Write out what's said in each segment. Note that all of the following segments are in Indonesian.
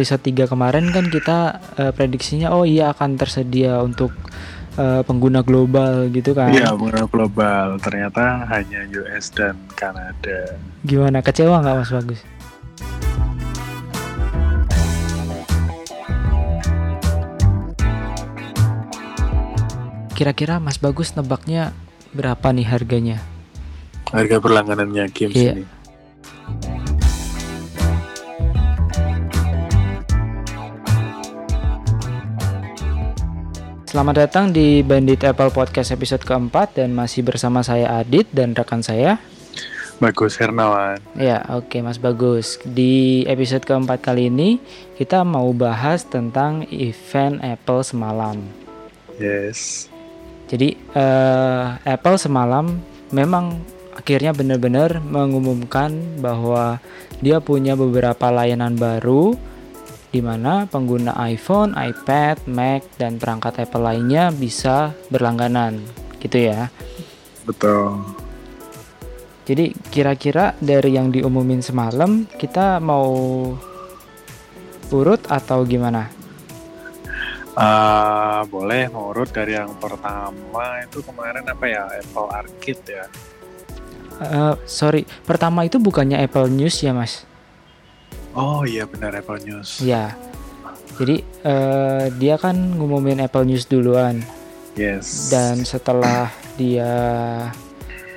episode 3 kemarin kan kita uh, prediksinya oh iya akan tersedia untuk uh, pengguna global gitu kan. Iya, pengguna global. Ternyata hanya US dan Kanada. Gimana kecewa nggak Mas Bagus? Kira-kira Mas Bagus nebaknya berapa nih harganya? Harga berlangganannya games iya. ini. Selamat datang di Bandit Apple Podcast episode keempat dan masih bersama saya Adit dan rekan saya Bagus Hernawan. Ya, oke okay, Mas Bagus. Di episode keempat kali ini kita mau bahas tentang event Apple semalam. Yes. Jadi uh, Apple semalam memang akhirnya benar-benar mengumumkan bahwa dia punya beberapa layanan baru di mana pengguna iPhone, iPad, Mac, dan perangkat Apple lainnya bisa berlangganan, gitu ya. Betul. Jadi kira-kira dari yang diumumin semalam kita mau urut atau gimana? Uh, boleh mau urut dari yang pertama itu kemarin apa ya Apple Arcade ya? Uh, sorry, pertama itu bukannya Apple News ya mas? Oh iya benar Apple News. Ya. Jadi uh, dia kan ngumumin Apple News duluan. Yes. Dan setelah dia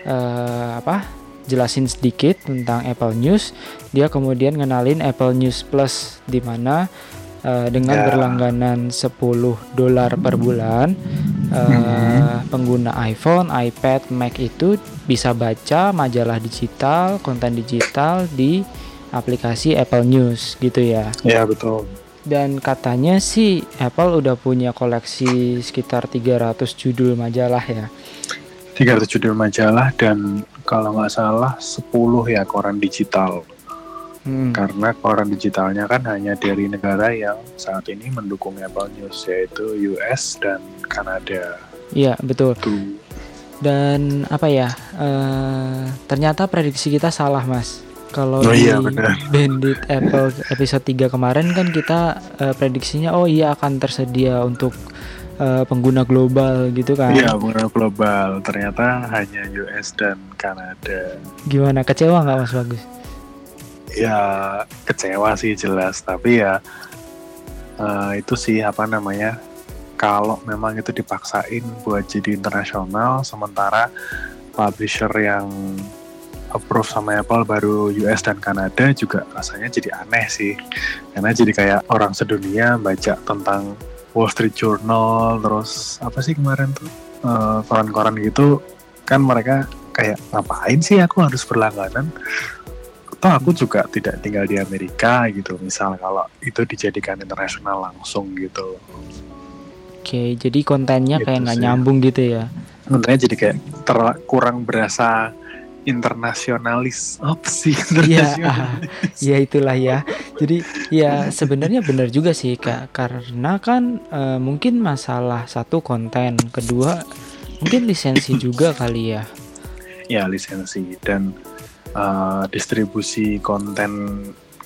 uh, apa? jelasin sedikit tentang Apple News, dia kemudian ngenalin Apple News Plus di mana uh, dengan yeah. berlangganan 10 dolar per bulan uh, mm-hmm. pengguna iPhone, iPad, Mac itu bisa baca majalah digital, konten digital di aplikasi Apple News gitu ya. Ya betul. Dan katanya sih Apple udah punya koleksi sekitar 300 judul majalah ya. 300 judul majalah dan kalau nggak salah 10 ya koran digital. Hmm. Karena koran digitalnya kan hanya dari negara yang saat ini mendukung Apple News yaitu US dan Kanada. Iya betul. Tuh. Dan apa ya? Uh, ternyata prediksi kita salah mas. Kalau oh, iya, di bener. Bandit Apple episode 3 kemarin kan kita uh, prediksinya oh iya akan tersedia untuk uh, pengguna global gitu kan. Iya, pengguna global. Ternyata hanya US dan Kanada. Gimana kecewa nggak Mas Bagus? Ya, kecewa sih jelas, tapi ya uh, itu sih apa namanya? Kalau memang itu dipaksain buat jadi internasional sementara publisher yang approve sama Apple baru US dan Kanada juga rasanya jadi aneh sih. Karena jadi kayak orang sedunia baca tentang Wall Street Journal terus apa sih kemarin tuh? Uh, koran-koran gitu. Kan mereka kayak ngapain sih aku harus berlangganan? Atau aku juga tidak tinggal di Amerika gitu. Misal kalau itu dijadikan internasional langsung gitu. Oke, jadi kontennya gitu kayak nggak nyambung gitu ya? Kontennya jadi kayak ter kurang berasa internasionalis. Apa sih Iya, ya itulah ya. Jadi ya sebenarnya benar juga sih kak, karena kan uh, mungkin masalah satu konten, kedua mungkin lisensi juga kali ya. Ya lisensi. Dan uh, distribusi konten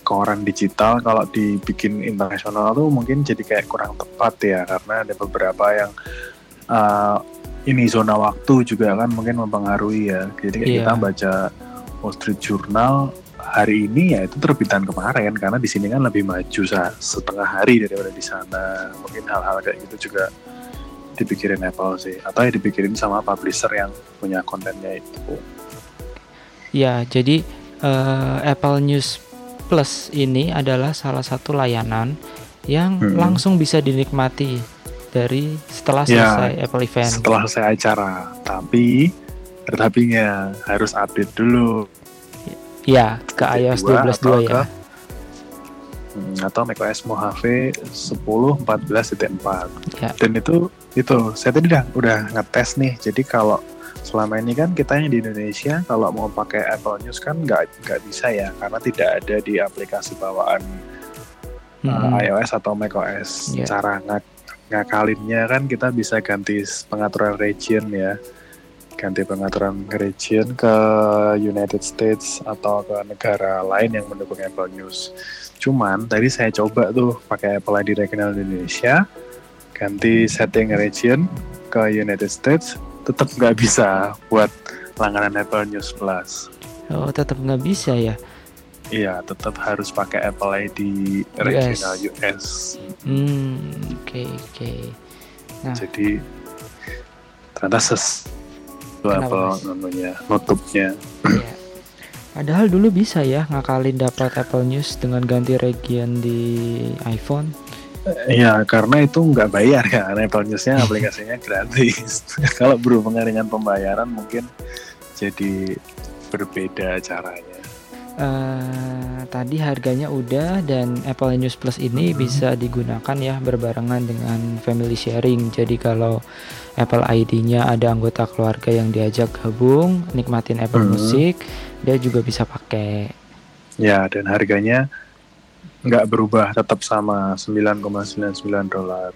koran digital kalau dibikin internasional tuh mungkin jadi kayak kurang tepat ya. Karena ada beberapa yang uh, ini zona waktu juga kan mungkin mempengaruhi ya. Jadi yeah. kita baca Wall Street Journal hari ini ya itu terbitan kemarin karena di sini kan lebih maju setengah hari daripada di sana. Mungkin hal-hal kayak gitu juga dipikirin Apple sih atau ya dipikirin sama publisher yang punya kontennya itu. Ya, jadi uh, Apple News Plus ini adalah salah satu layanan yang hmm. langsung bisa dinikmati dari setelah ya, selesai ya, Apple Event. Setelah selesai acara, tapi tapinya harus update dulu. Ya, ke iOS 12.2 ya. Hmm, atau macOS Mojave 10.14.4. Ya. Dan itu itu saya tadi udah udah ngetes nih. Jadi kalau selama ini kan kita yang di Indonesia kalau mau pakai Apple News kan nggak nggak bisa ya karena tidak ada di aplikasi bawaan hmm. uh, iOS atau macOS. Yeah. Cara nggak ngakalinnya kan kita bisa ganti pengaturan region ya ganti pengaturan region ke United States atau ke negara lain yang mendukung Apple News Cuman tadi saya coba tuh pakai Apple ID Regional Indonesia, ganti setting region ke United States, tetap nggak bisa buat langganan Apple News Plus. Oh, tetap nggak bisa ya? Iya, tetap harus pakai Apple ID regional US. Hmm, oke okay, oke. Okay. Nah, jadi ternyata ses Apple namanya nutupnya. Iya. Padahal dulu bisa ya ngakalin dapat Apple News dengan ganti region di iPhone. Iya, karena itu nggak bayar kan Apple News-nya aplikasinya gratis. Kalau berhubungan dengan pembayaran mungkin jadi berbeda caranya. Uh, tadi harganya udah dan Apple News Plus ini hmm. bisa digunakan ya berbarengan dengan family sharing. Jadi kalau Apple ID-nya ada anggota keluarga yang diajak gabung nikmatin Apple hmm. Music dia juga bisa pakai ya dan harganya nggak berubah tetap sama 9,99 dolar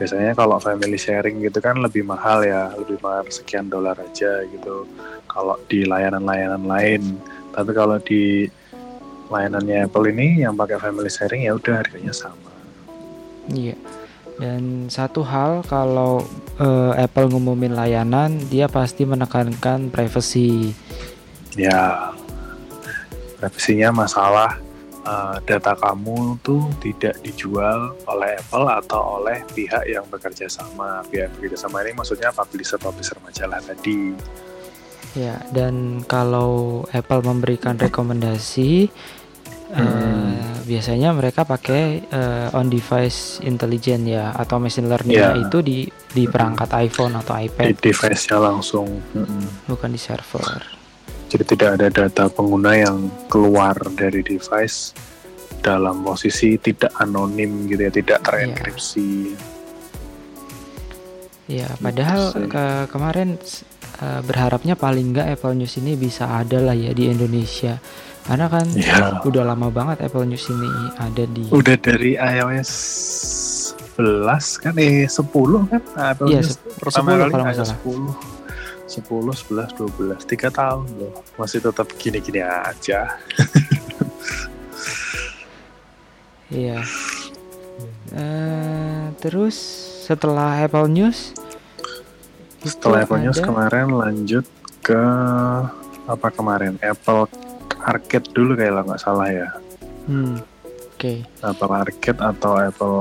biasanya kalau family sharing gitu kan lebih mahal ya lebih mahal sekian dolar aja gitu kalau di layanan-layanan lain tapi kalau di layanannya Apple ini yang pakai family sharing ya udah harganya sama iya dan satu hal kalau uh, Apple ngumumin layanan, dia pasti menekankan privacy. Ya, privasinya masalah uh, data kamu tuh tidak dijual oleh Apple atau oleh pihak yang bekerja sama. Pihak bekerja sama ini maksudnya publisher-publisher majalah tadi. Ya, dan kalau Apple memberikan rekomendasi, hmm. uh, biasanya mereka pakai uh, on device intelligent ya atau machine learning yeah. itu di di perangkat iPhone atau iPad. Di device-nya langsung. hmm Bukan di server. Jadi tidak ada data pengguna yang keluar dari device dalam posisi tidak anonim gitu ya, tidak terenkripsi. Ya, padahal ke kemarin uh, berharapnya paling nggak Apple News ini bisa ada lah ya di Indonesia karena kan ya. udah lama banget Apple News ini ada di Udah dari iOS 11 kan eh 10 kan Apple ya, News pertama 10 kali kalau iOS 10 10, 11, 12, 3 tahun loh masih tetap gini-gini aja. Iya. uh, terus setelah Apple News setelah Apple ada... News kemarin lanjut ke apa kemarin Apple Arcade dulu kayak nggak salah ya. Hmm. Oke. Okay. Apple Arcade atau Apple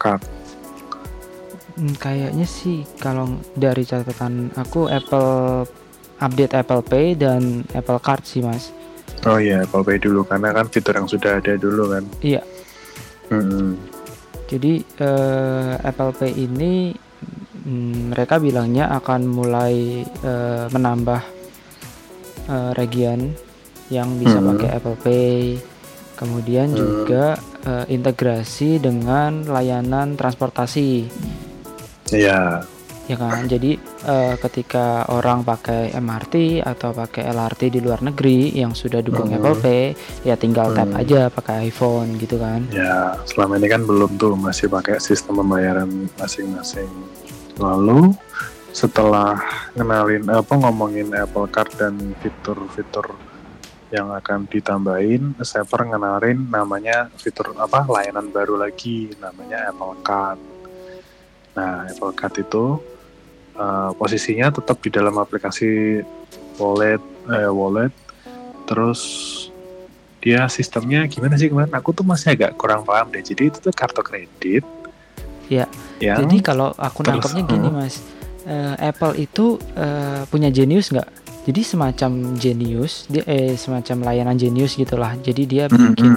Card? Hmm, kayaknya sih kalau dari catatan aku Apple update Apple Pay dan Apple Card sih mas. Oh iya Apple Pay dulu karena kan fitur yang sudah ada dulu kan. Iya. Hmm. Jadi uh, Apple Pay ini hmm, mereka bilangnya akan mulai uh, menambah uh, region yang bisa hmm. pakai Apple Pay. Kemudian hmm. juga uh, integrasi dengan layanan transportasi. Iya. Ya kan. Jadi uh, ketika orang pakai MRT atau pakai LRT di luar negeri yang sudah dukung hmm. Apple Pay, ya tinggal tap hmm. aja pakai iPhone gitu kan. Ya, selama ini kan belum tuh masih pakai sistem pembayaran masing-masing. Lalu setelah ngenalin apa ngomongin Apple Card dan fitur-fitur yang akan ditambahin Saver ngenalin namanya fitur apa layanan baru lagi namanya Apple Card. Nah Apple Card itu uh, posisinya tetap di dalam aplikasi wallet eh, wallet. Terus dia sistemnya gimana sih kemarin aku tuh masih agak kurang paham deh. Jadi itu tuh kartu kredit ya. Yang, jadi kalau aku nangkepnya gini uh, mas. Uh, Apple itu uh, punya Genius nggak? Jadi semacam Genius dia eh semacam layanan Genius gitulah. Jadi dia mm -hmm. bikin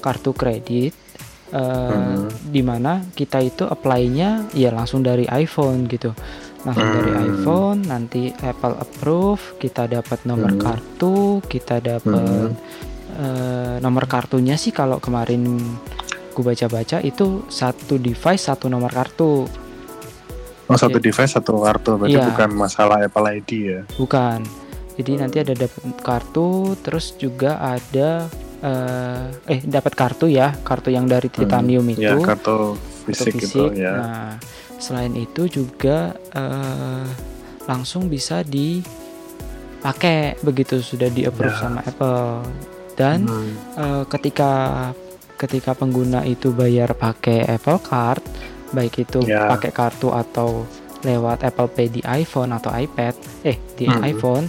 kartu kredit uh, mm. di mana kita itu apply-nya ya langsung dari iPhone gitu. Langsung dari iPhone nanti Apple approve kita dapat nomor mm. kartu kita dapat mm. uh, nomor kartunya sih kalau kemarin gue baca-baca itu satu device satu nomor kartu Oh satu device satu kartu, berarti iya. bukan masalah Apple ID ya? Bukan. Jadi nanti ada dapat kartu, terus juga ada uh, eh dapat kartu ya, kartu yang dari titanium hmm, itu. Ya kartu fisik, kartu fisik. itu ya. Nah selain itu juga uh, langsung bisa dipakai begitu sudah di approve ya. sama Apple. dan Hmm. eh, ketika ketika pengguna itu bayar pakai Apple Card baik itu Ya. pakai kartu atau lewat Apple Pay di iPhone atau iPad eh di Hmm. iPhone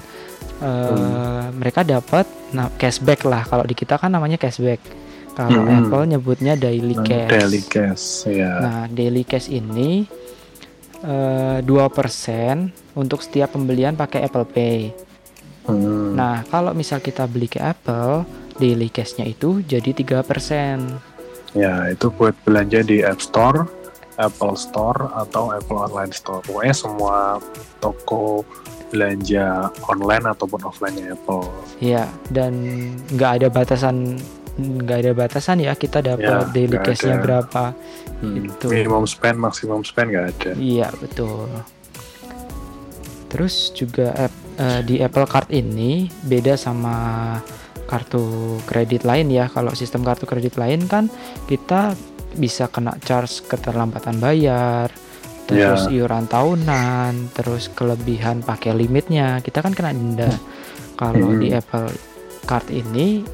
eh, mereka dapat nah, cashback lah kalau di kita kan namanya cashback kalau Hmm. Apple nyebutnya daily cash Daily cash ya. Nah, daily cash ini eh, 2% untuk setiap pembelian pakai Apple Pay. Hmm. Nah, kalau misal kita beli ke Apple, daily cash-nya itu jadi 3%. Ya, itu buat belanja di App Store, Apple Store, atau Apple Online Store. Pokoknya semua toko belanja online ataupun offline Apple. Ya, dan nggak ada batasan nggak ada batasan ya kita dapat Ya, daily cash-nya berapa. Hmm. Itu. Minimum spend, maksimum spend nggak ada. Iya, betul. Terus juga app- eh, di Apple Card ini beda sama kartu kredit lain ya. Kalau sistem kartu kredit lain kan kita bisa kena charge keterlambatan bayar, terus Ya. iuran tahunan, terus kelebihan pakai limitnya. Kita kan kena denda. Kalau Hmm. di Apple Card ini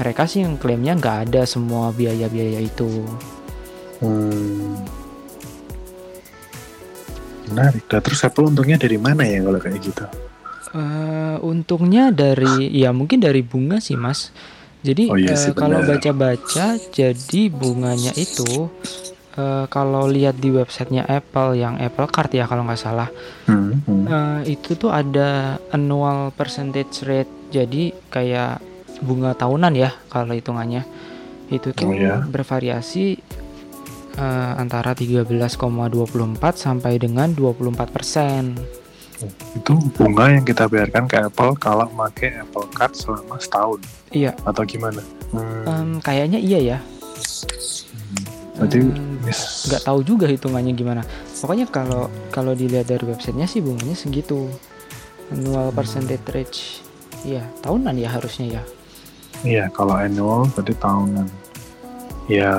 mereka sih yang klaimnya nggak ada semua biaya-biaya itu. Hmm. Menarik. Nah, terus Apple untungnya dari mana ya kalau kayak gitu? Eh, untungnya dari ya mungkin dari bunga sih mas. Jadi Oh iya sih, kalau baca-baca jadi bunganya itu eh, kalau lihat di websitenya Apple yang Apple Card ya kalau nggak salah Hmm. hmm. eh, itu tuh ada annual percentage rate. Jadi kayak bunga tahunan ya kalau hitungannya itu tuh Oh iya. bervariasi eh, antara 13,24 sampai dengan 24 persen. Itu bunga yang kita bayarkan ke Apple kalau pakai Apple Card selama setahun Iya, atau gimana? Hmm. em, kayaknya iya ya. Berarti mis- nggak tahu juga hitungannya gimana pokoknya kalau kalau dilihat dari websitenya sih bunganya segitu annual percentage rate iya tahunan ya harusnya ya Iya, kalau annual berarti tahunan. Ya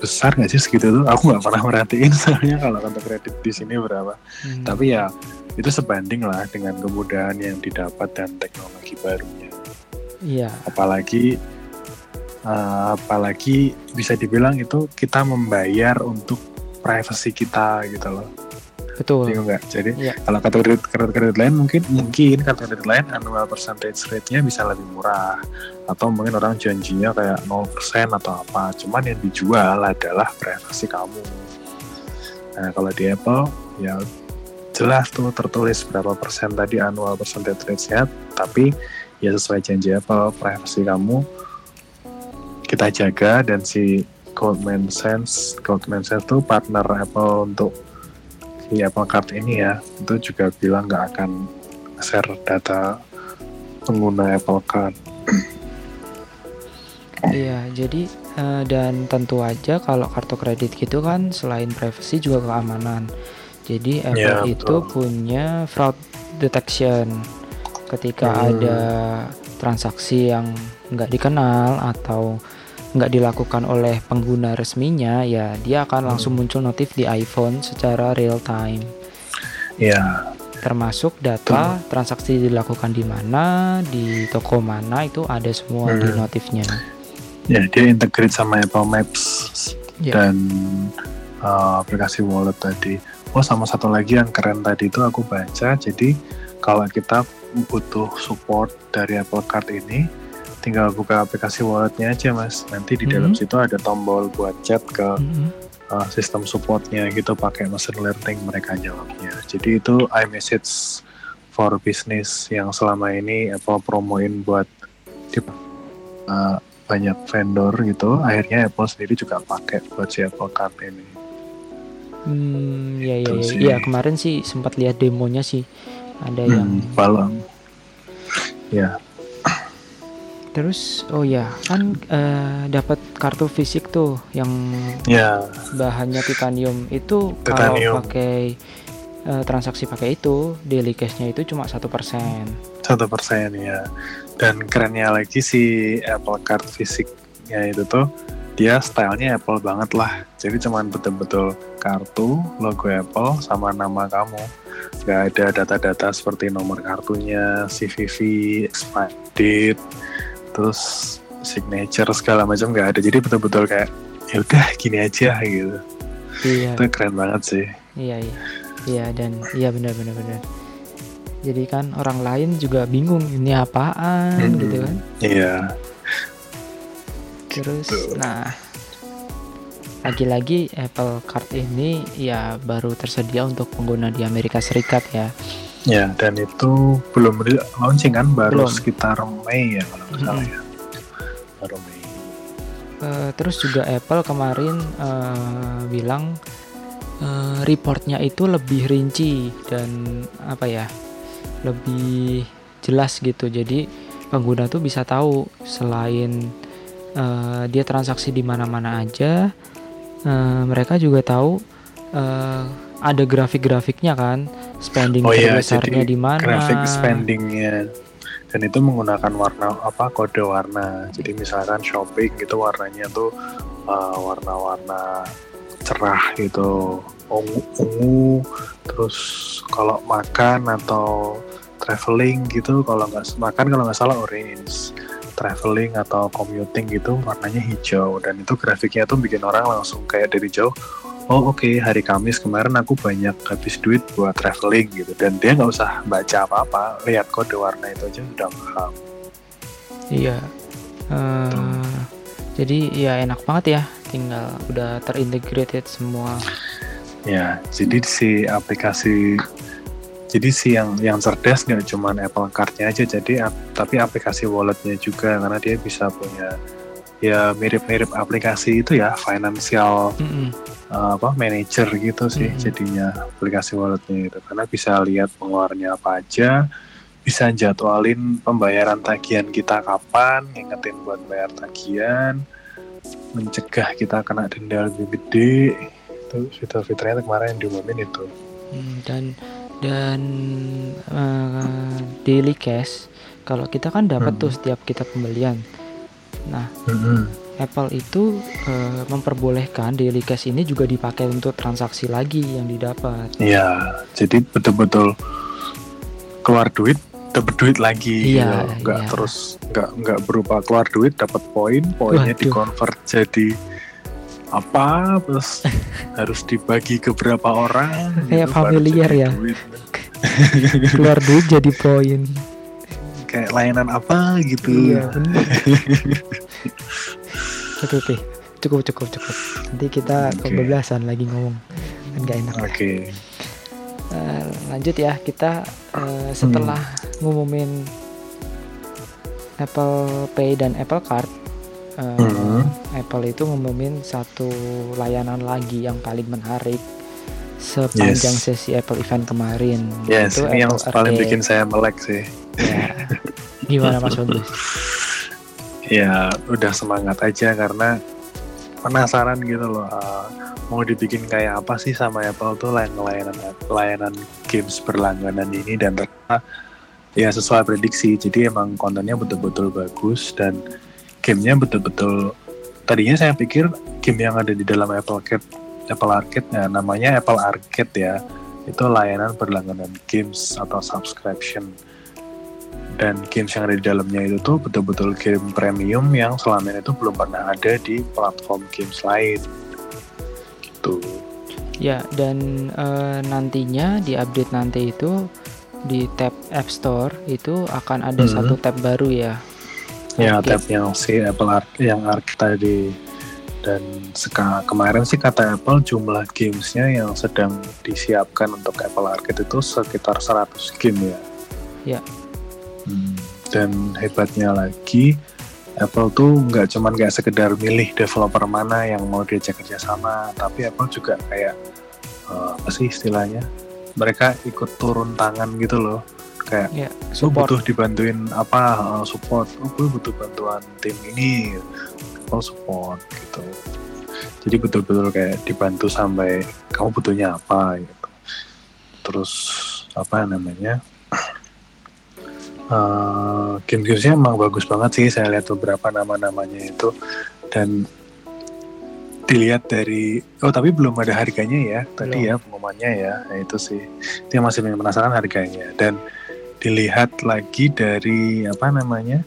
besar nggak sih segitu tuh? Aku nggak pernah merhatiin soalnya kalau kartu kredit di sini berapa. Hmm, Tapi ya itu sebanding lah dengan kemudahan yang didapat dan teknologi barunya. iya Apalagi eh, apalagi bisa dibilang itu kita membayar untuk privacy kita gitu loh. Betul Bingung nggak? Jadi Iya. kalau kartu kredit, kartu kredit lain mungkin mungkin kartu kredit lain annual percentage rate-nya bisa lebih murah atau mungkin orang janjinya kayak 0% atau apa. Cuman yang dijual adalah privasi kamu. Nah, kalau di Apple ya jelas tuh tertulis berapa persen tadi annual percentage rate-nya, tapi ya sesuai janji Apple privasi kamu kita jaga dan si Goldman Sachs Goldman Sachs tuh partner Apple untuk si Apple Card ini ya itu juga bilang nggak akan share data pengguna Apple Card. iya jadi eh, dan tentu aja kalau kartu kredit gitu kan selain privacy juga keamanan jadi Apple Iya, itu betul. punya fraud detection ketika Hmm. ada transaksi yang nggak dikenal atau nggak dilakukan oleh pengguna resminya ya dia akan langsung Hmm. muncul notif di iPhone secara real time Ya, termasuk data transaksi dilakukan di mana di toko mana itu ada semua di Hmm. notifnya ya dia integrate sama Apple Maps Ya. dan uh, aplikasi wallet tadi. Oh sama satu lagi yang keren tadi itu aku baca. Jadi kalau kita butuh support dari Apple Card ini, tinggal buka aplikasi walletnya aja mas. Nanti di dalam Mhm. situ ada tombol buat chat ke Mhm. uh, sistem supportnya gitu pakai machine learning mereka jawabnya. Jadi itu iMessage for business yang selama ini Apple promoin buat di, uh, banyak vendor gitu. Akhirnya Apple sendiri juga pakai buat si Apple Card ini. Hmm, ya ya ya. Iya, kemarin sih sempat lihat demonya sih. Ada yang Hmm, balon. Ya, terus oh ya, kan eh, dapat kartu fisik tuh yang ya, bahannya titanium itu Titanium. kalau pakai eh, transaksi pakai itu daily cash-nya itu cuma satu persen. satu persen ya. Dan kerennya lagi si Apple Card fisiknya itu tuh dia stylenya Apple banget lah. Jadi cuman betul-betul kartu logo Apple sama nama kamu. nggak ada data-data seperti nomor kartunya, CVV, expired date, terus signature segala macam nggak ada. Jadi betul-betul kayak ya udah gini aja gitu. Iya. Itu keren banget sih. Iya iya. Iya dan iya benar benar benar. Jadi kan orang lain juga bingung ini apaan Mm-mm. gitu kan. Iya. Terus Gitu. nah lagi-lagi Apple Card ini ya baru tersedia untuk pengguna di Amerika Serikat ya. Ya, dan itu belum launching kan, baru Belum. sekitar Mei ya kalau nggak salah Mm-mm. ya. Baru Mei. Eh, terus juga Apple kemarin eh, bilang eh, reportnya itu lebih rinci dan apa ya lebih jelas gitu jadi pengguna tuh bisa tahu selain eh, dia transaksi di mana-mana aja eh, mereka juga tahu eh, ada grafik-grafiknya kan spending Oh iya, terbesarnya di mana Graphic spendingnya dan itu menggunakan warna apa kode warna. Jadi misalkan shopping gitu warnanya tuh uh, warna-warna cerah gitu, ungu, ungu. Terus kalau makan atau traveling gitu, kalau nggak makan kalau nggak salah orange. Traveling atau commuting gitu warnanya hijau dan itu grafiknya tuh bikin orang langsung kayak dari jauh oh oke hari Kamis kemarin aku banyak habis duit buat traveling gitu dan dia nggak usah baca apa-apa lihat kode warna itu aja udah paham Iya. Eh, jadi ya enak banget ya, tinggal udah terintegrated semua. ya jadi si aplikasi jadi si yang yang cerdas nggak cuman Apple Card-nya aja jadi ap- tapi aplikasi walletnya juga karena dia bisa punya ya mirip-mirip aplikasi itu ya financial Mm-mm. uh, apa manager gitu sih Mhm. jadinya aplikasi walletnya itu karena bisa lihat pengeluarannya apa aja bisa jadwalin pembayaran tagihan kita kapan ngingetin buat bayar tagihan mencegah kita kena denda lebih gede itu fitur-fiturnya kemarin yang diumumin itu Hmm, dan dan eh, daily cash kalau kita kan dapat Hmm. tuh setiap kita pembelian. Nah, Apple itu eh, memperbolehkan daily cash ini juga dipakai untuk transaksi lagi yang didapat. Iya, jadi betul-betul keluar duit dapat duit lagi Iya, gitu. nggak iya. terus nggak nggak berupa keluar duit dapat poin poinnya Waduh. dikonvert jadi apa terus harus dibagi ke berapa orang Kayak gitu, familiar ya. duit. Keluar duit jadi poin. Kayak layanan apa gitu Iya, benar. Oke, oke. Cukup, cukup, cukup. Nanti kita Oke. kebablasan lagi ngomong. Kan nggak enak. oke Eh, lanjut ya, kita eh, setelah ngumumin Apple Pay dan Apple Card, eh, Hmm. Apple itu ngumumin satu layanan lagi yang paling menarik sepanjang Yes. sesi Apple Event kemarin. yes yaitu ini yang Apple paling Arcade. bikin saya melek sih Ya. Gimana Mas Bagus? ya udah semangat aja karena penasaran gitu loh uh, mau dibikin kayak apa sih sama Apple tuh layan layanan layanan games berlangganan ini dan ternyata ya sesuai prediksi jadi emang kontennya betul-betul bagus dan gamenya betul-betul tadinya saya pikir game yang ada di dalam Apple Arcade Apple Arcade ya namanya Apple Arcade ya itu layanan berlangganan games atau subscription dan games yang ada di dalamnya itu tuh betul-betul game premium yang selama ini tuh belum pernah ada di platform games lain gitu Ya, dan eh, nantinya di update nanti itu di tab App Store itu akan ada Hmm. satu tab baru ya. ya Arcade. tab yang si Apple Arcade yang Arcade tadi dan seka, kemarin sih kata Apple jumlah gamesnya yang sedang disiapkan untuk Apple Arcade itu sekitar 100 game ya Ya. Hmm, dan hebatnya lagi Apple tuh nggak cuman kayak sekedar milih developer mana yang mau diajak kerjasama, tapi Apple juga kayak eh, apa sih istilahnya? Mereka ikut turun tangan gitu loh, kayak Ya, lu support. butuh dibantuin apa eh, support, oh, gue butuh bantuan tim ini, Apple support gitu. Jadi betul-betul kayak dibantu sampai kamu butuhnya apa gitu. Terus apa namanya? Eh, game-gamesnya emang bagus banget sih. Saya lihat beberapa nama-namanya itu. Dan dilihat dari oh tapi belum ada harganya ya. Tadi Belum. ya pengumumannya ya. Nah, itu sih. Dia masih penasaran harganya. Dan dilihat lagi dari apa namanya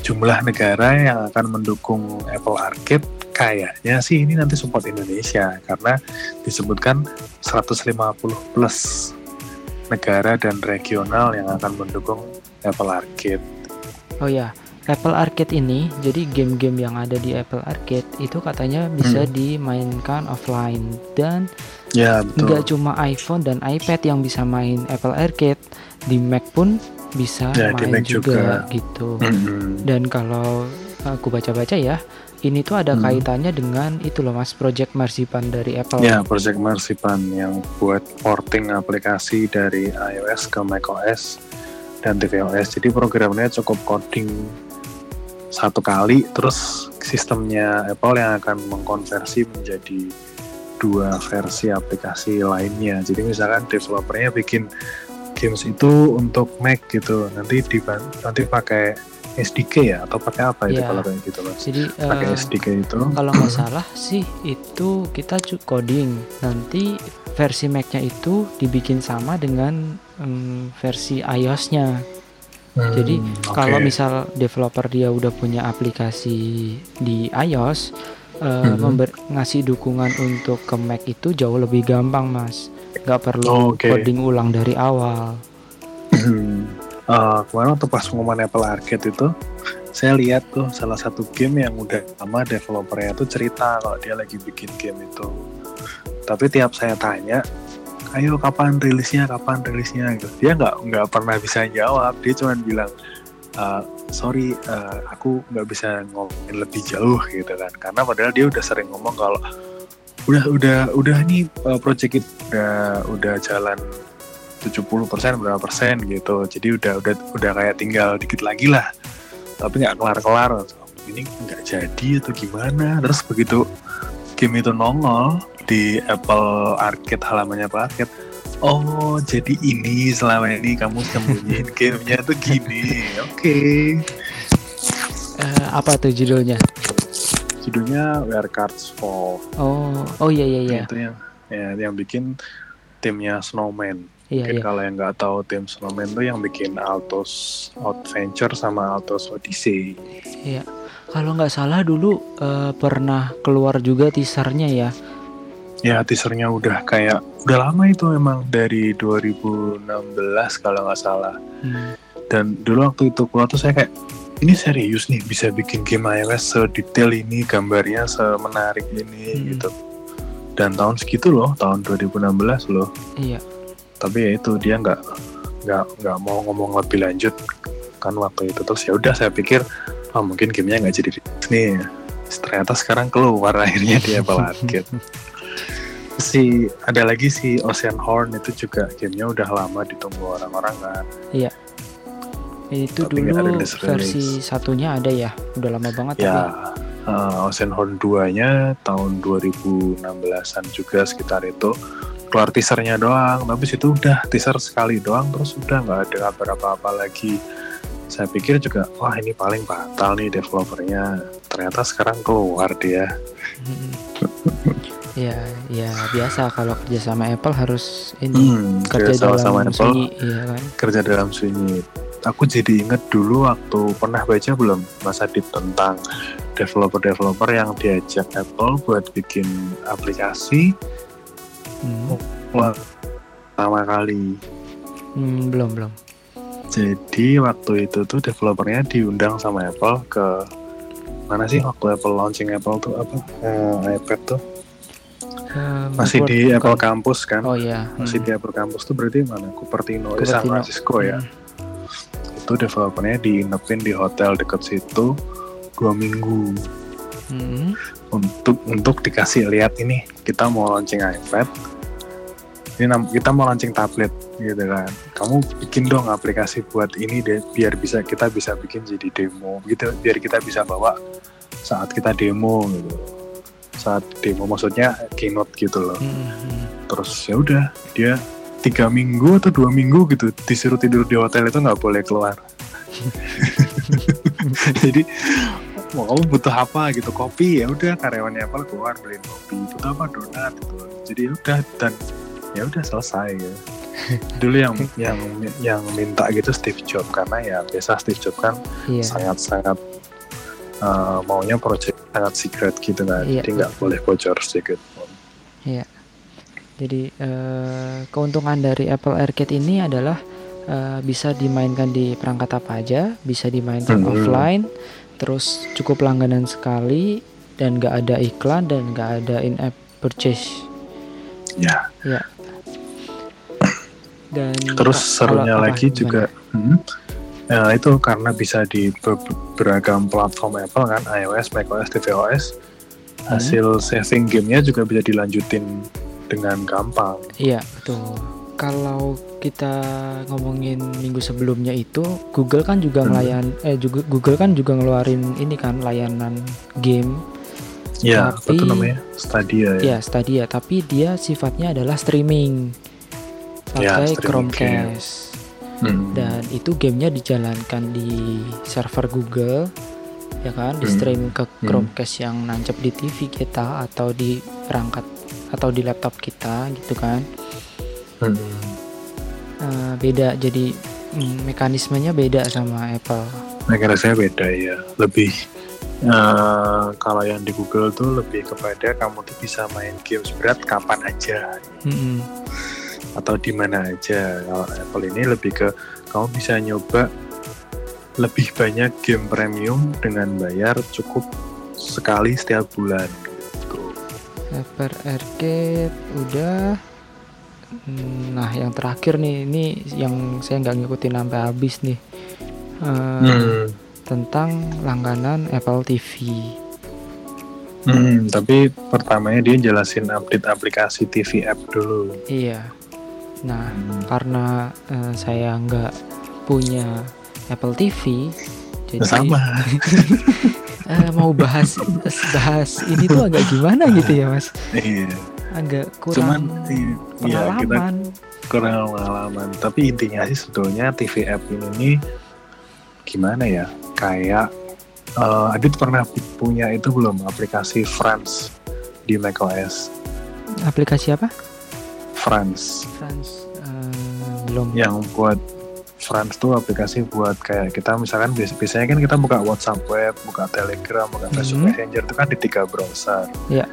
jumlah negara yang akan mendukung Apple Arcade kayaknya sih ini nanti support Indonesia. Karena disebutkan 150 plus negara dan regional yang akan mendukung Apple Arcade. Oh ya, Apple Arcade ini jadi game-game yang ada di Apple Arcade itu katanya bisa Hmm. dimainkan offline dan Ya nggak cuma iPhone dan iPad yang bisa main Apple Arcade, di Mac pun bisa Ya, main Mac juga. gitu. Mm-mm. Dan kalau aku baca-baca ya, ini tuh ada Hmm. kaitannya dengan itu loh Mas, Project Marzipan dari Apple. Ya, Project Marzipan yang buat porting aplikasi dari iOS ke macOS dan tvOS. Jadi programnya cukup coding satu kali, terus sistemnya Apple yang akan mengkonversi menjadi dua versi aplikasi lainnya. Jadi misalkan developernya bikin games itu untuk Mac gitu, nanti di nanti pakai SDK ya atau pakai apa itu Ya. kalau kayak gitu mas? Jadi Pakai eh, SDK itu? kalau nggak salah sih itu kita coding nanti versi Mac-nya itu dibikin sama dengan em, versi iOS-nya. Jadi Hmm, kalau misal developer dia udah punya aplikasi di iOS Mhm. member- ngasih dukungan untuk ke Mac itu jauh lebih gampang mas, nggak perlu Oh, Oke. coding ulang dari awal. Eh, kemarin waktu pas pengumuman Apple Arcade itu saya lihat tuh salah satu game yang udah lama developernya tuh cerita kalau dia lagi bikin game itu. Tapi tiap saya tanya ayo kapan rilisnya? Kapan rilisnya? Gitu. Dia nggak nggak pernah bisa jawab. Dia cuma bilang "Eh, sorry eh, aku nggak bisa ngomongin lebih jauh gitu kan. Karena padahal dia udah sering ngomong kalau udah udah udah nih eh, project itu udah udah jalan 70% berapa persen gitu. Jadi udah udah udah kayak tinggal dikit lagi lah. Tapi nggak kelar kelar ini nggak jadi atau gimana? Terus begitu game itu nongol di Apple Arcade halamannya Apple Arcade oh jadi ini selama ini kamu sembunyiin gamenya tuh gini. Oke. Eh, apa tuh judulnya? judulnya Where Cards Fall Oh, oh iya iya iya, itu yang ya, yang bikin timnya Snowman iya Mungkin iya. kalau yang nggak tahu tim Snowman tuh yang bikin Altos Adventure sama Altos Odyssey. Kalau nggak salah dulu eh, pernah keluar juga teasernya ya. Ya teasernya udah kayak udah lama itu emang dari 2016 kalau nggak salah. Hmm. Dan dulu waktu itu keluar tuh saya kayak ini serius nih bisa bikin game iOS sedetail ini gambarnya semenarik ini Hmm. gitu. Dan tahun segitu loh tahun 2016 loh. Iya. Tapi ya itu dia nggak nggak nggak mau ngomong lebih lanjut kan waktu itu. Terus ya udah saya pikir oh mungkin gamenya nggak jadi nih ternyata sekarang keluar akhirnya di Apple Arcade si ada lagi si Ocean Horn itu juga gamenya udah lama ditunggu orang-orang kan. Itu Tapi dulu versi satunya ada ya. Udah lama banget ya tapi. eh, Ocean Horn 2 nya tahun 2016an juga sekitar itu keluar teasernya doang. Tapi situ udah teaser sekali doang terus udah nggak ada kabar apa-apa lagi. Saya pikir juga wah ini paling batal nih developernya. Ternyata sekarang keluar dia. Ya, ya biasa kalau kerja sama Apple harus ini hmm, kerja kerja sama dalam Apple. sunyi, iya kan? kerja dalam sunyi. Aku jadi inget dulu waktu pernah baca belum Mas Adit tentang developer-developer yang diajak Apple buat bikin aplikasi Hmm. Wah, pertama kali. Hmm, belum belum. Jadi waktu itu tuh developernya diundang sama Apple ke mana sih waktu Apple launching Apple tuh apa eh, iPad tuh Eh, masih di bukan. Apple Campus kan? Oh iya. Masih hmm. di Apple Campus tuh berarti mana? Cupertino, eh, San Cupertino. Francisco ya. Hmm. Itu developernya diinepin di hotel deket situ dua minggu Hmm. Untuk untuk dikasih lihat ini kita mau launching iPad. Ini kita mau launching tablet gitu kan. Kamu bikin dong aplikasi buat ini deh biar bisa kita bisa bikin jadi demo gitu. Biar kita bisa bawa saat kita demo gitu. Saat demo maksudnya keynote gitu loh. Hmm. terus ya udah dia tiga minggu atau dua minggu gitu disuruh tidur di hotel itu nggak boleh keluar. Jadi mau kamu butuh apa gitu? Kopi? Ya udah karyawannya Apple keluar beliin kopi. Butuh apa? Donat gitu. Jadi ya udah dan ya udah selesai ya. Dulu yang yang yang minta gitu Steve Jobs karena ya biasa Steve Jobs kan Iya. sangat sangat uh, maunya project sangat secret gitu kan. Iya, jadi nggak boleh bocor sedikit pun. Jadi eh, keuntungan dari Apple Arcade ini adalah eh, bisa dimainkan di perangkat apa aja, bisa dimainkan Hmm. offline, terus cukup langganan sekali dan nggak ada iklan dan nggak ada in-app purchase. ya Dan terus kalau serunya apa, lagi juga hmm, ya itu karena bisa di be- beragam platform Apple kan iOS, macOS, tvOS Hmm. hasil saving gamenya juga bisa dilanjutin dengan gampang Iya betul. Kalau kita ngomongin minggu sebelumnya itu Google kan juga Hmm. ngelayan eh juga Google kan juga ngeluarin ini kan layanan game. Ya apa Tapi- tuh namanya? Stadia ya. Ya Stadia. Tapi dia sifatnya adalah streaming. Ya, pakai streaming Chromecast. Hmm. dan itu gamenya dijalankan di server Google ya kan? Di Hmm. stream ke Hmm. Chromecast yang nancep di TV kita atau di perangkat atau di laptop kita gitu kan Hmm. Eh, beda jadi mm, mekanismenya beda sama Apple mekanismenya beda ya lebih eh, kalau yang di Google tuh lebih kepada kamu tuh bisa main games berat kapan aja Mm-mm. atau di mana aja. Kalau Apple ini lebih ke kamu bisa nyoba lebih banyak game premium dengan bayar cukup sekali setiap bulan. Gitu. Apple Arcade udah Hmm, nah yang terakhir nih ini yang saya nggak ngikutin sampai habis nih Eh, Hmm. tentang langganan Apple TV Hmm, tapi pertamanya dia jelasin update aplikasi TV app dulu. iya nah Hmm. karena eh, saya nggak punya Apple TV jadi Sama. eh, mau bahas bahas ini tuh agak gimana gitu ya mas Iya. Agak Cuman kurang iya kita pengalaman kurang pengalaman. Tapi intinya sih sebetulnya TV app ini gimana ya? Kayak eh, Adit pernah punya itu belum aplikasi France di macOS? aplikasi apa France France eh, belum yang buat France tuh aplikasi buat kayak kita misalkan bias- biasanya kan kita buka WhatsApp web, buka Telegram, buka Facebook Mhm. Messenger itu kan di tiga browser. Iya.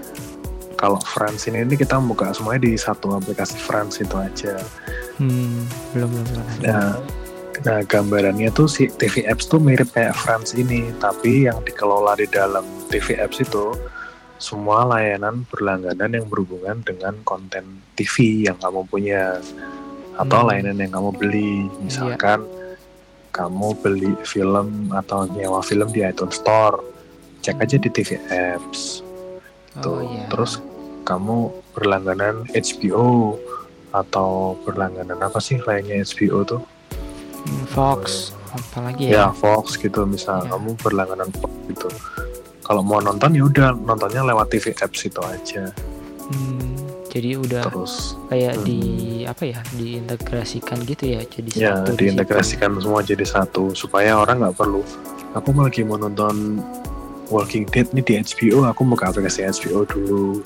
Kalau France ini, ini kita buka semuanya di satu aplikasi France itu aja. Hmm, belum belum belum. Nah, nah gambarannya tuh si TV apps tuh mirip kayak France ini, tapi yang dikelola di dalam TV apps itu semua layanan berlangganan yang berhubungan dengan konten TV yang kamu punya atau Hmm. layanan yang kamu beli. Misalkan kamu beli film atau nyewa film di iTunes Store, cek aja di TV apps. Oh Tuh. iya Terus kamu berlangganan HBO atau berlangganan apa sih lainnya HBO tuh? Hmm, Fox apalagi ya ya, Fox gitu misal Ya. kamu berlangganan Fox gitu kalau mau nonton ya udah nontonnya lewat TV apps itu aja Hmm, jadi udah terus kayak hmm. di apa ya diintegrasikan gitu ya jadi ya satu di diintegrasikan semua jadi satu supaya orang nggak perlu aku mau lagi mau nonton Walking Dead nih di HBO aku buka aplikasi HBO dulu.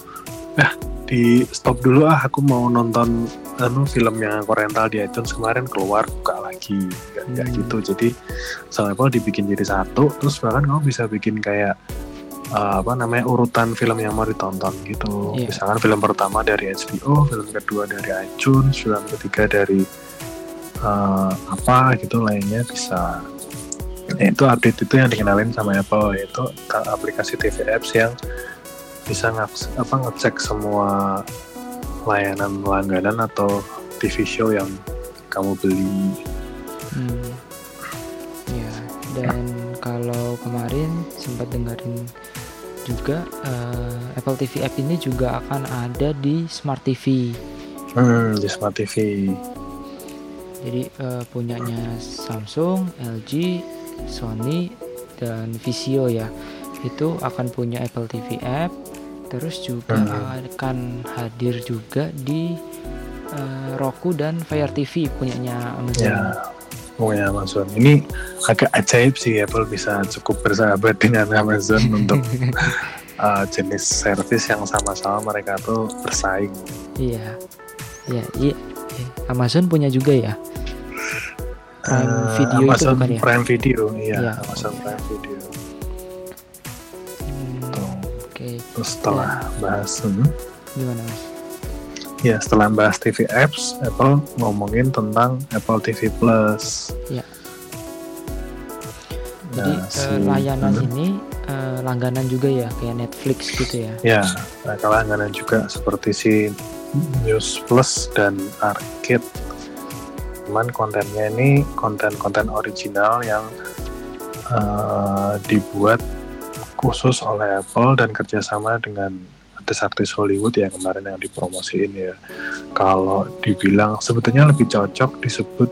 Ah di stop dulu ah. Aku mau nonton anu film yang aku rental di iTunes kemarin keluar buka lagi. Nggak Hmm. gitu. Jadi Apple dibikin jadi satu. Terus bahkan kamu bisa bikin kayak uh, apa namanya urutan film yang mau ditonton gitu. Iya. misalkan film pertama dari HBO film kedua dari iTunes film ketiga dari uh, apa gitu lainnya bisa. Nah, itu update itu yang dikenalin sama Apple yaitu ka- aplikasi TV apps yang bisa apa ngecek semua layanan langganan atau TV show yang kamu beli. Hmm. Ya, dan kalau kemarin sempat dengerin juga eh, Apple TV app ini juga akan ada di Smart TV. Hmm, di Smart TV. Jadi eh, punyanya Samsung, LG, Sony dan Vizio ya. Itu akan punya Apple TV app. Terus juga Hmm. akan hadir juga di eh, Roku dan Fire TV punyanya Amazon. Ya, punya Amazon. Ini agak ajaib sih Apple bisa cukup bersahabat dengan Amazon untuk uh, jenis service yang sama-sama mereka tuh bersaing. Iya, iya, iya. Amazon punya juga ya. Prime Uh, Video itu Amazon bukan ya? Prime Video, iya, Iya. Amazon Prime Video. Hmm. Oke, Terus setelah bahas, hmm, gimana mas? ya setelah bahas TV apps, Apple ngomongin tentang Apple TV Plus. Iya. Jadi Nah, eh, si- layanan hmm. ini eh, langganan juga ya kayak Netflix gitu ya? Ya, nah, langganan juga seperti si News Plus dan Arcade. Cuman kontennya ini konten-konten original yang eh, dibuat khusus oleh Apple dan kerjasama dengan artis-artis Hollywood yang kemarin yang dipromosiin ya. Kalau dibilang sebetulnya lebih cocok disebut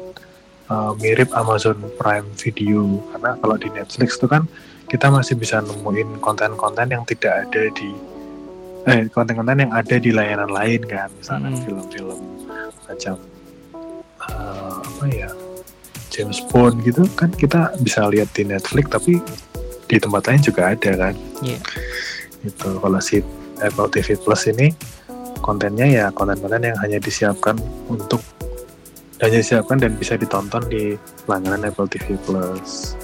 eh, mirip Amazon Prime Video karena kalau di Netflix itu kan kita masih bisa nemuin konten-konten yang tidak ada di eh konten-konten yang ada di layanan lain kan misalnya Hmm. film-film macam eh, apa ya James Bond gitu kan kita bisa lihat di Netflix tapi di tempat lain juga ada kan Iya. itu kalau si Apple TV Plus ini kontennya ya konten-konten yang hanya disiapkan untuk hanya disiapkan dan bisa ditonton di langganan Apple TV Plus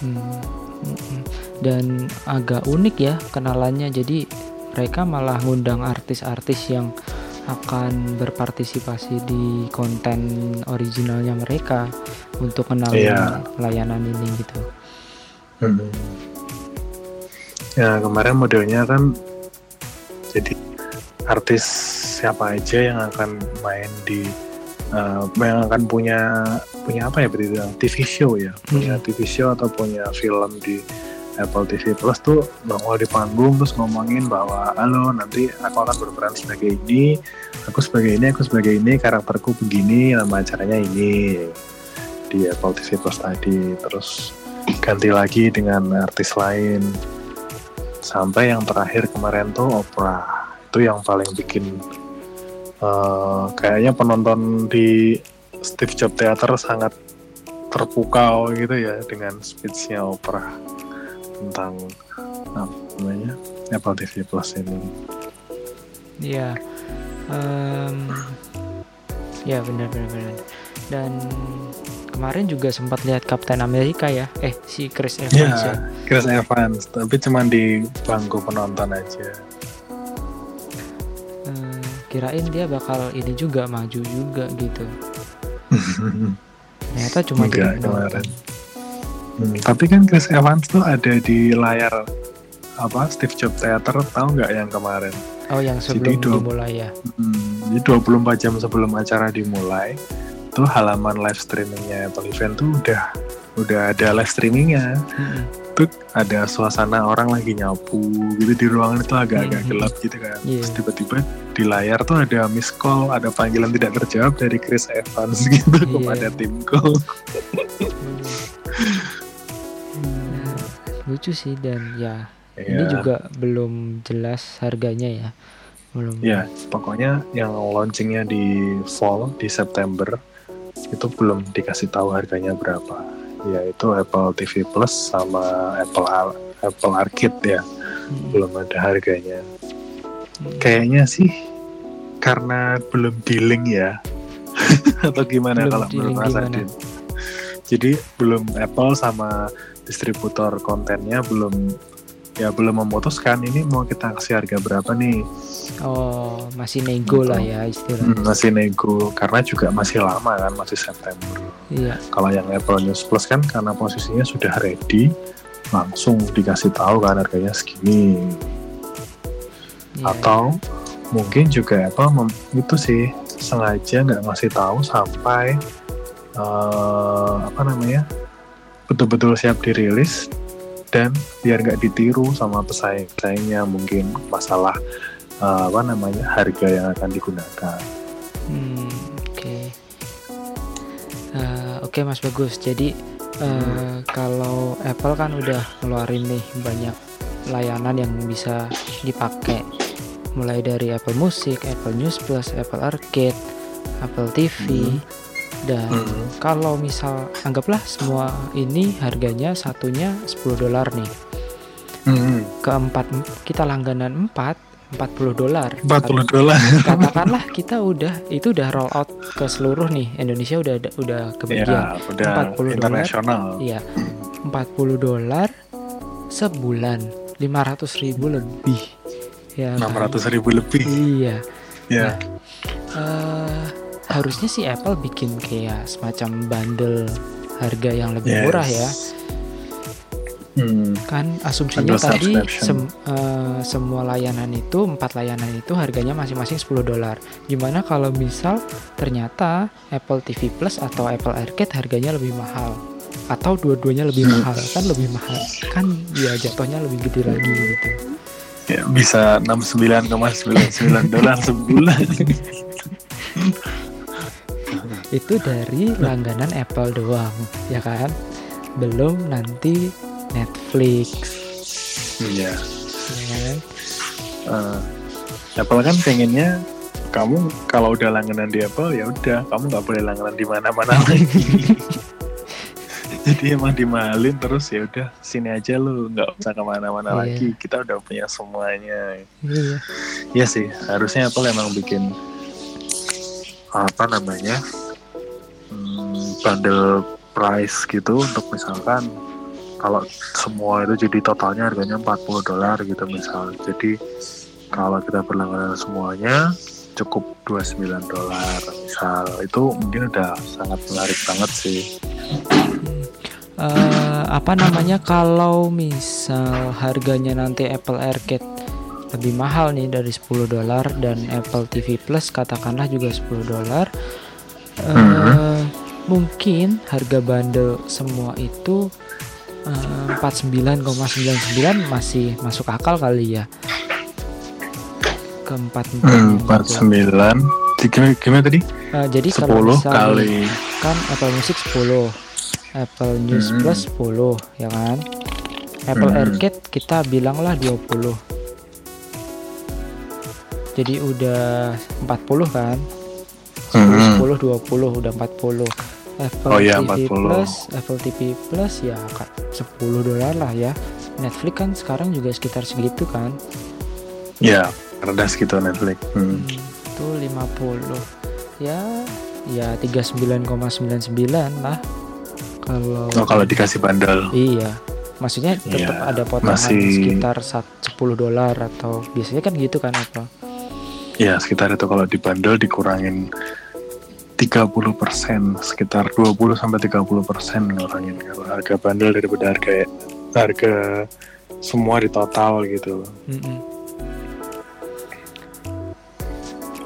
Hmm, mm, mm. Dan agak unik ya kenalannya. Jadi mereka malah ngundang artis-artis yang akan berpartisipasi di konten originalnya mereka untuk kenalin Iya. layanan ini gitu. Hmm. Ya kemarin modelnya kan jadi artis siapa aja yang akan main di eh, yang akan punya punya apa ya berarti? TV show ya punya Hmm. TV show atau punya film di Apple TV Plus tuh nongol di panggung terus ngomongin bahwa halo nanti aku akan berperan sebagai ini aku sebagai ini aku sebagai ini karakterku begini nama acaranya ini di Apple TV Plus tadi. Terus ganti lagi dengan artis lain. Sampai yang terakhir kemarin tuh Oprah. Itu yang paling bikin eh, kayaknya penonton di Steve Jobs Theater sangat terpukau gitu ya dengan speechnya Oprah tentang apa namanya Apple TV Plus ini. Iya. Em, ya benar benar benar. Dan kemarin juga sempat lihat Captain Amerika ya. Eh si Chris Evans ya. Ya, Chris Evans, tapi cuma di bangku penonton aja. Eh, kirain dia bakal ini juga maju juga gitu. Ternyata cuma Enggak penonton. kemarin. Hmm, tapi kan Chris Evans tuh ada di layar apa Steve Jobs Theater tahu nggak yang kemarin? Oh yang Jadi sebelum dua- dimulai ya. Hmm, jadi 24 jam sebelum acara dimulai, tuh halaman live streamingnya Apple Event tuh udah udah ada live streamingnya. Mm-mm. Tuh ada suasana orang lagi nyapu gitu di ruangan itu agak-agak Mhm. gelap gitu kan. Iya. Terus tiba-tiba di layar tuh ada miss call, ada panggilan tidak terjawab dari Chris Evans gitu Iya. kepada timku. Nah, lucu sih dan ya ini Iya. juga belum jelas harganya ya. Belum. Ya, pokoknya yang launchingnya di fall di September itu belum dikasih tahu harganya berapa. Yaitu Apple TV Plus sama Apple Ar- Apple Arcade ya, Mm-mm. belum ada harganya. Mm-mm. Kayaknya sih karena belum dealing ya, atau gimana Belum kalau menurut Mas? Adin? Jadi belum Apple sama distributor kontennya belum ya belum memutuskan ini mau kita kasih harga berapa nih Oh masih nego Gitu. lah ya istilahnya. Hmm, masih nego karena juga masih lama kan masih September Iya. kalau yang Apple News Plus kan karena posisinya sudah ready langsung dikasih tahu kan harganya segini iya, atau mungkin juga Apple itu sih sengaja nggak ngasih tahu sampai eh, apa namanya betul-betul siap dirilis dan biar nggak ditiru sama pesaing-pesaingnya mungkin masalah eh, apa namanya harga yang akan digunakan Hmm, Oke. Eh, Oke Mas Bagus. Jadi eh, kalau Apple kan udah ngeluarin nih banyak layanan yang bisa dipakai. Mulai dari Apple Music, Apple News Plus, Apple Arcade, Apple TV, dan Hmm. kalau misal anggaplah semua ini harganya satunya 10 dolar nih Hmm. keempat kita langganan 4 40 dolar 40 dolar. katakanlah kita udah itu udah roll out ke seluruh nih Indonesia udah udah kebagian Ya, udah 40 dolar. iya 40 dolar sebulan 500 ribu lebih ya kan? 600 ribu lebih. iya Ya. Eh, harusnya sih Apple bikin kayak semacam bundle harga yang lebih Yes. murah ya Hmm. kan asumsinya tadi sem- eh, semua layanan itu empat layanan itu harganya masing-masing 10 dolar gimana kalau misal ternyata Apple TV Plus atau Apple Arcade harganya lebih mahal atau dua-duanya lebih Hmm. mahal kan lebih mahal kan ya jatuhnya lebih gede lagi gitu Ya, bisa 69,99 dolar sebulan. itu dari langganan Apple doang ya kan belum nanti Netflix Iya. ya kan? Eh, Apple kan pengennya kamu kalau udah langganan di Apple ya udah kamu nggak boleh langganan di mana-mana lagi. Jadi emang dimahalin terus ya udah sini aja lu nggak usah ke mana-mana Iya. lagi kita udah punya semuanya. Iya. Iya sih harusnya Apple emang bikin apa namanya hmm, bundle price gitu untuk misalkan kalau semua itu jadi totalnya harganya 40 dolar gitu misal. Jadi kalau kita berlangganan semuanya cukup 29 dolar misal. Itu mungkin udah sangat menarik banget sih. Eh, apa namanya kalau misal harganya nanti Apple Arcade lebih mahal nih dari 10 dolar dan Apple TV Plus katakanlah juga 10 dolar eh, Mhm. Mungkin harga bundle semua itu eh, 49,99 masih masuk akal kali ya. Ke 44 hmm, 49 gimana, gimana tadi? Eh, jadi kalau 10 misal kali. kan Apple Music 10 Apple News Hmm. Plus 10 ya kan? Apple Hmm. Arcade kita bilanglah 20 jadi udah 40 kan? 10, Hmm. 10 20 udah 40 Apple Oh iya, TV 40. Plus Apple TV Plus ya ka- 10 dolar lah ya. Netflix kan sekarang juga sekitar segitu kan? Ya rendah segitu Netflix. Hmm. Itu 50 ya ya 39,99 lah. Kalau oh kalau dikasih bundle. Iya. Maksudnya tetap Iya, ada potongan masih- sekitar sat- 10 dolar atau biasanya kan gitu kan apa Ya sekitar itu kalau di bundle dikurangin 30% sekitar 20 sampai 30 persen ngurangin kalau harga bundle daripada harga harga semua di total gitu. Mm-mm.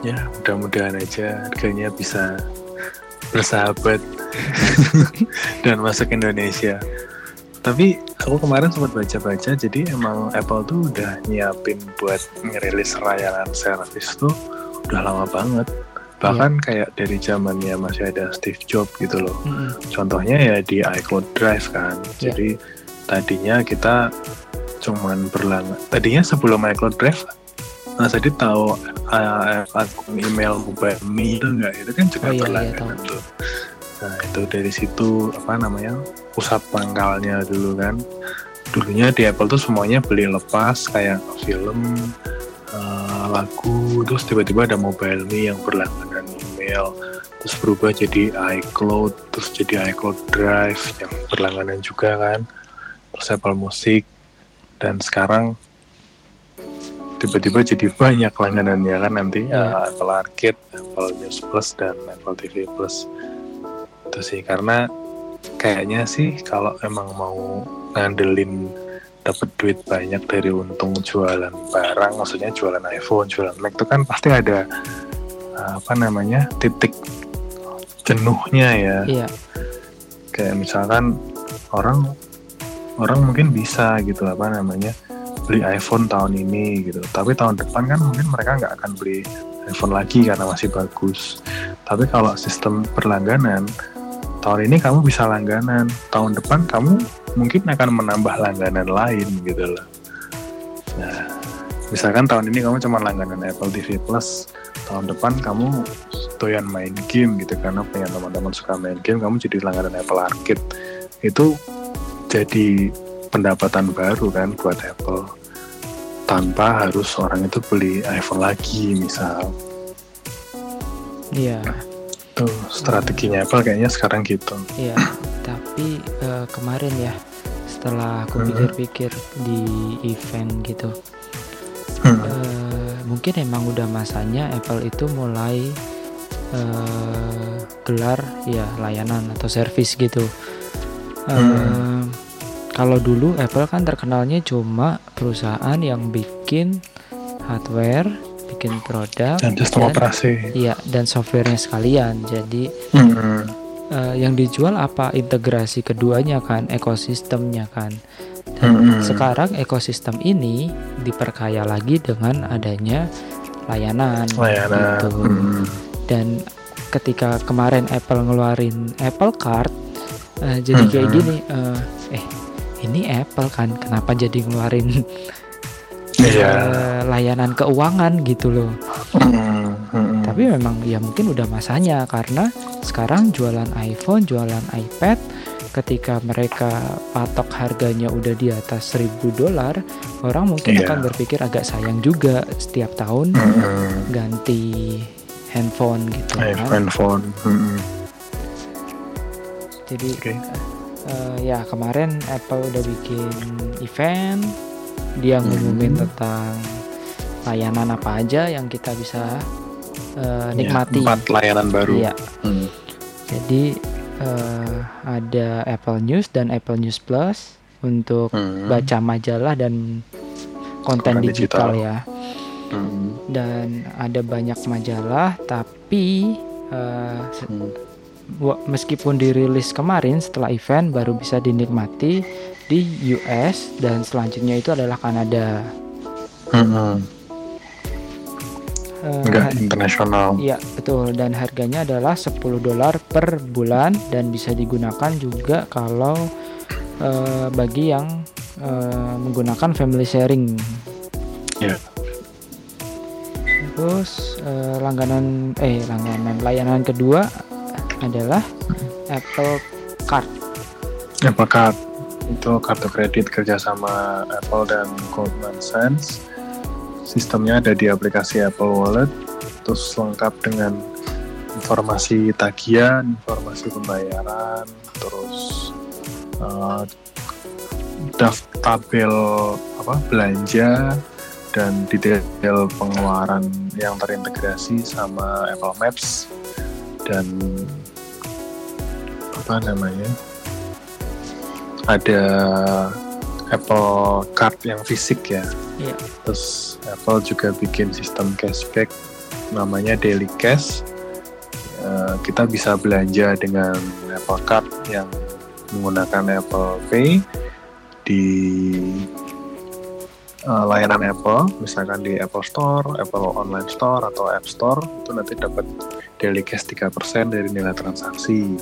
Ya mudah-mudahan aja harganya bisa bersahabat dan masuk Indonesia. Tapi aku kemarin sempat baca-baca, jadi emang Apple tuh udah nyiapin buat ngerilis layanan service tuh udah lama banget. Bahkan kayak dari zamannya masih ada Steve Jobs gitu loh. Mm-mm. Contohnya ya di iCloud Drive kan. Ya. Jadi tadinya kita cuman berlangganan. Tadinya sebelum iCloud Drive, Mas Adi tahu uh, akun email mobile me itu enggak? Itu kan juga Oh, iya, iya, berlangganan tuh. Nah itu dari situ apa namanya pusat pangkalnya dulu kan. Dulunya di Apple tuh semuanya beli lepas kayak film, uh, lagu, terus tiba-tiba ada mobile me yang berlangganan email, terus berubah jadi iCloud, terus jadi iCloud Drive yang berlangganan juga kan, terus Apple Music, dan sekarang tiba-tiba jadi banyak langganannya kan nanti Iya. uh, Apple Arcade, Apple News Plus dan Apple TV Plus. Itu sih karena kayaknya sih kalau emang mau ngandelin dapat duit banyak dari untung jualan barang, maksudnya jualan iPhone, jualan Mac itu kan pasti ada apa namanya titik jenuhnya ya. iya Kayak misalkan orang orang mungkin bisa gitu apa namanya beli iPhone tahun ini gitu, tapi tahun depan kan mungkin mereka nggak akan beli iPhone lagi karena masih bagus. Tapi kalau sistem berlangganan tahun ini kamu bisa langganan, tahun depan kamu mungkin akan menambah langganan lain gitu loh. Nah, misalkan tahun ini kamu cuma langganan Apple TV Plus tahun depan kamu doyan main game gitu karena punya teman-teman suka main game kamu jadi langganan Apple Arcade itu jadi pendapatan baru kan buat Apple tanpa harus orang itu beli iPhone lagi misal Iya. tuh strateginya Apple kayaknya sekarang gitu Iya, tapi eh, kemarin ya setelah aku Hmm. pikir-pikir di event gitu, Eh, mungkin emang udah masanya Apple itu mulai eh, gelar ya layanan atau service gitu. Eh, Hmm. Kalau dulu Apple kan terkenalnya cuma perusahaan yang bikin hardware, bikin produk, dan sistem operasi iya dan softwarenya sekalian. Jadi Hmm. eh, yang dijual apa integrasi keduanya kan ekosistemnya kan dan Mm-mm. sekarang ekosistem ini diperkaya lagi dengan adanya layanan layanan gitu. Hmm. dan ketika kemarin Apple ngeluarin Apple Card eh, jadi kayak Mhm. gini eh, eh ini Apple kan kenapa jadi ngeluarin iya eh, layanan keuangan gitu loh Hmm. Hmm. Tapi memang ya mungkin udah masanya karena sekarang jualan iPhone, jualan iPad ketika mereka patok harganya udah di atas 1000 dolar, orang mungkin Iya. akan berpikir agak sayang juga setiap tahun Hmm. ganti handphone gitu kan. iPhone phone Hmm. Jadi oke eh, ya kemarin Apple udah bikin event, dia ngumumin Hmm. tentang layanan apa aja yang kita bisa Ya, nikmati. empat layanan baru Iya. Hmm. Jadi eh, ada Apple News dan Apple News Plus untuk Hmm. baca majalah dan konten digital, digital. ya. Hmm. Dan ada banyak majalah, tapi se- Hmm. meskipun dirilis kemarin setelah event baru bisa dinikmati di US dan selanjutnya itu adalah Kanada. Hmm. Eh, Enggak internasional Iya betul dan harganya adalah 10 dolar per bulan dan bisa digunakan juga kalau eh, bagi yang eh, menggunakan family sharing. Iya. Terus eh, langganan eh langganan layanan kedua adalah Apple Card. Apple Card itu kartu kredit kerjasama Apple dan Goldman Sachs sistemnya ada di aplikasi Apple Wallet terus lengkap dengan informasi tagihan informasi pembayaran terus eh, daftar tabel apa belanja dan detail pengeluaran yang terintegrasi sama Apple Maps dan apa namanya ada Apple Card yang fisik ya. Iya. Terus Apple juga bikin sistem cashback namanya Daily Cash. Eh, kita bisa belanja dengan Apple Card yang menggunakan Apple Pay di eh, layanan Apple, misalkan di Apple Store, Apple Online Store atau App Store itu nanti dapat Daily Cash 3% dari nilai transaksi.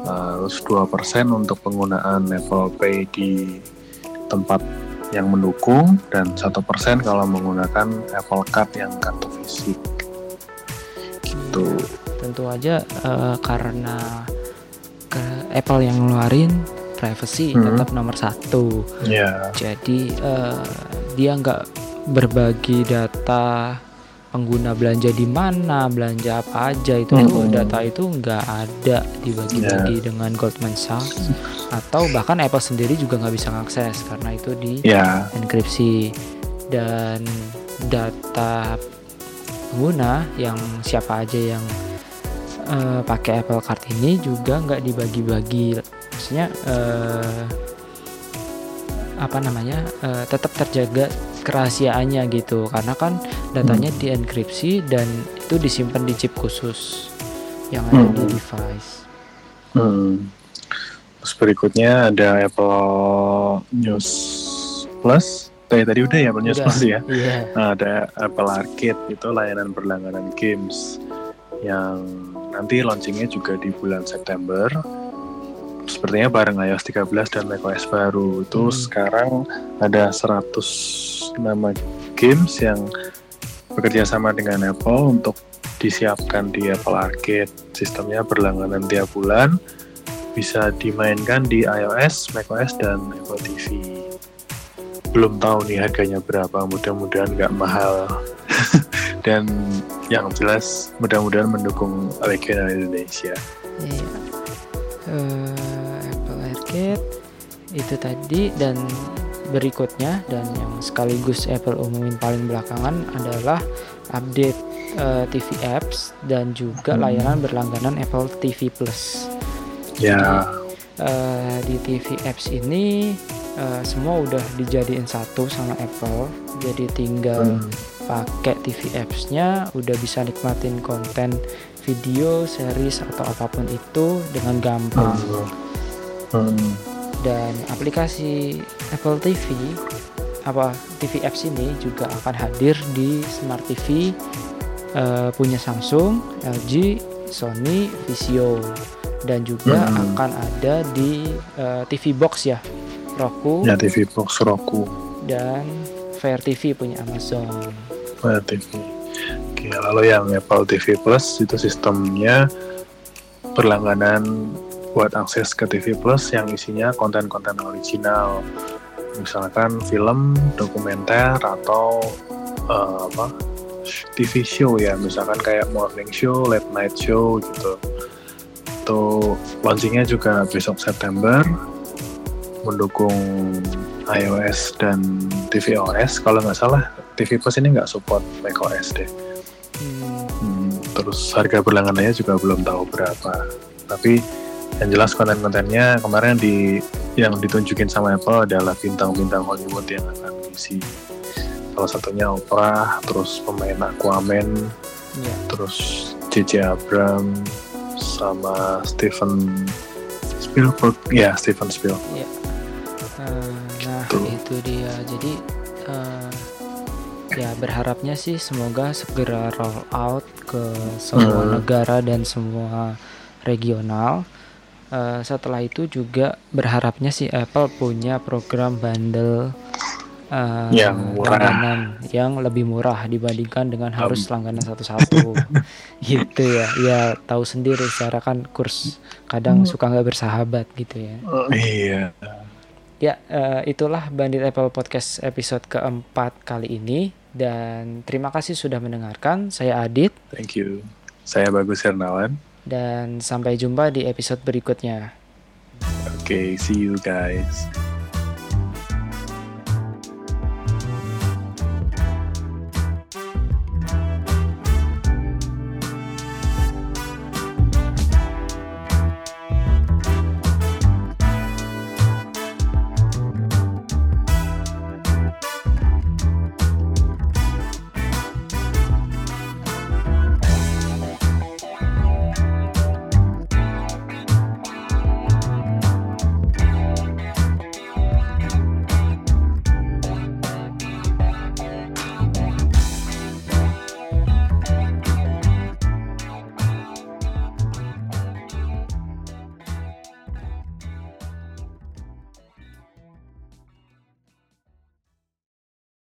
Uh, terus 2% untuk penggunaan Apple Pay di tempat yang mendukung dan satu persen kalau menggunakan Apple Card yang kartu fisik gitu Tentu aja eh, karena ke Apple yang ngeluarin privacy Hmm. tetap nomor satu. ya Jadi eh, dia nggak berbagi data pengguna belanja di mana, belanja apa aja itu Hmm. data itu nggak ada dibagi-bagi dengan Goldman Sachs. Atau bahkan Apple sendiri juga nggak bisa mengakses karena itu di ya. enkripsi. Dan data pengguna yang siapa aja yang eh, pakai Apple Card ini juga nggak dibagi-bagi. Maksudnya eh, apa namanya eh, tetap terjaga kerahasiaannya gitu. Karena kan datanya dienkripsi dan itu disimpan di chip khusus yang ada di Hmm. device hmm. terus berikutnya ada Apple News Plus Eh, tadi udah ya Apple News Udah. Plus ya iya Nah, ada Apple Arcade itu layanan berlangganan games yang nanti launchingnya juga di bulan September sepertinya bareng iOS 13 dan macOS baru itu Hmm. sekarang ada 100 nama games yang bekerja sama dengan Apple untuk disiapkan di Apple Arcade. Sistemnya berlangganan tiap bulan, bisa dimainkan di iOS, macOS, dan Apple TV. Belum tahu nih harganya berapa, mudah-mudahan nggak mahal. dan yang jelas mudah-mudahan mendukung regional Indonesia. Uh, Apple Arcade itu tadi dan berikutnya dan yang sekaligus Apple umumin paling belakangan adalah update uh, TV apps dan juga hmm. layanan berlangganan Apple TV Plus. Ya. Jadi, uh, di TV apps ini uh, semua udah dijadiin satu sama Apple, jadi tinggal hmm. pakai TV apps-nya, udah bisa nikmatin konten video, series atau apa pun itu dengan gampang. Hmm. Hmm. Dan aplikasi Apple TV apa TV apps ini juga akan hadir di Smart TV uh, punya Samsung, LG, Sony, Vizio dan juga hmm. akan ada di uh, TV Box ya, Roku. Ya TV Box Roku. Dan Fire TV punya Amazon. Fire TV. Oke, lalu yang Apple TV Plus itu sistemnya berlangganan buat akses ke TV Plus yang isinya konten-konten original misalkan film, dokumenter atau uh, apa TV show ya misalkan kayak morning show, late night show gitu. Itu launchingnya juga besok September mendukung iOS dan tvOS kalau nggak salah TV Plus ini nggak support macOS deh. Hmm. Hmm, terus harga berlangganannya juga belum tahu berapa. Tapi yang jelas konten-kontennya kemarin di yang ditunjukin sama Apple adalah bintang-bintang Hollywood yang akan mengisi salah satunya Oprah terus pemain Aquaman yeah. terus J.J. Abram sama Steven Spielberg ya Steven Spielberg yeah. uh, nah Tuh. itu dia jadi uh, ya berharapnya sih semoga segera roll out ke semua hmm. negara dan semua regional uh, setelah itu juga berharapnya si Apple punya program bundle uh, yang langganan yang lebih murah dibandingkan dengan harus um. langganan satu-satu. Gitu ya. Ya tahu sendiri secara kan kurs kadang suka nggak bersahabat gitu ya. Uh, iya. Ya uh, itulah Bandit Apple Podcast episode keempat kali ini. Dan terima kasih sudah mendengarkan. Saya Adit. Thank you. Saya Bagus Hernawan dan sampai jumpa di episode berikutnya. Oke, okay, see you guys.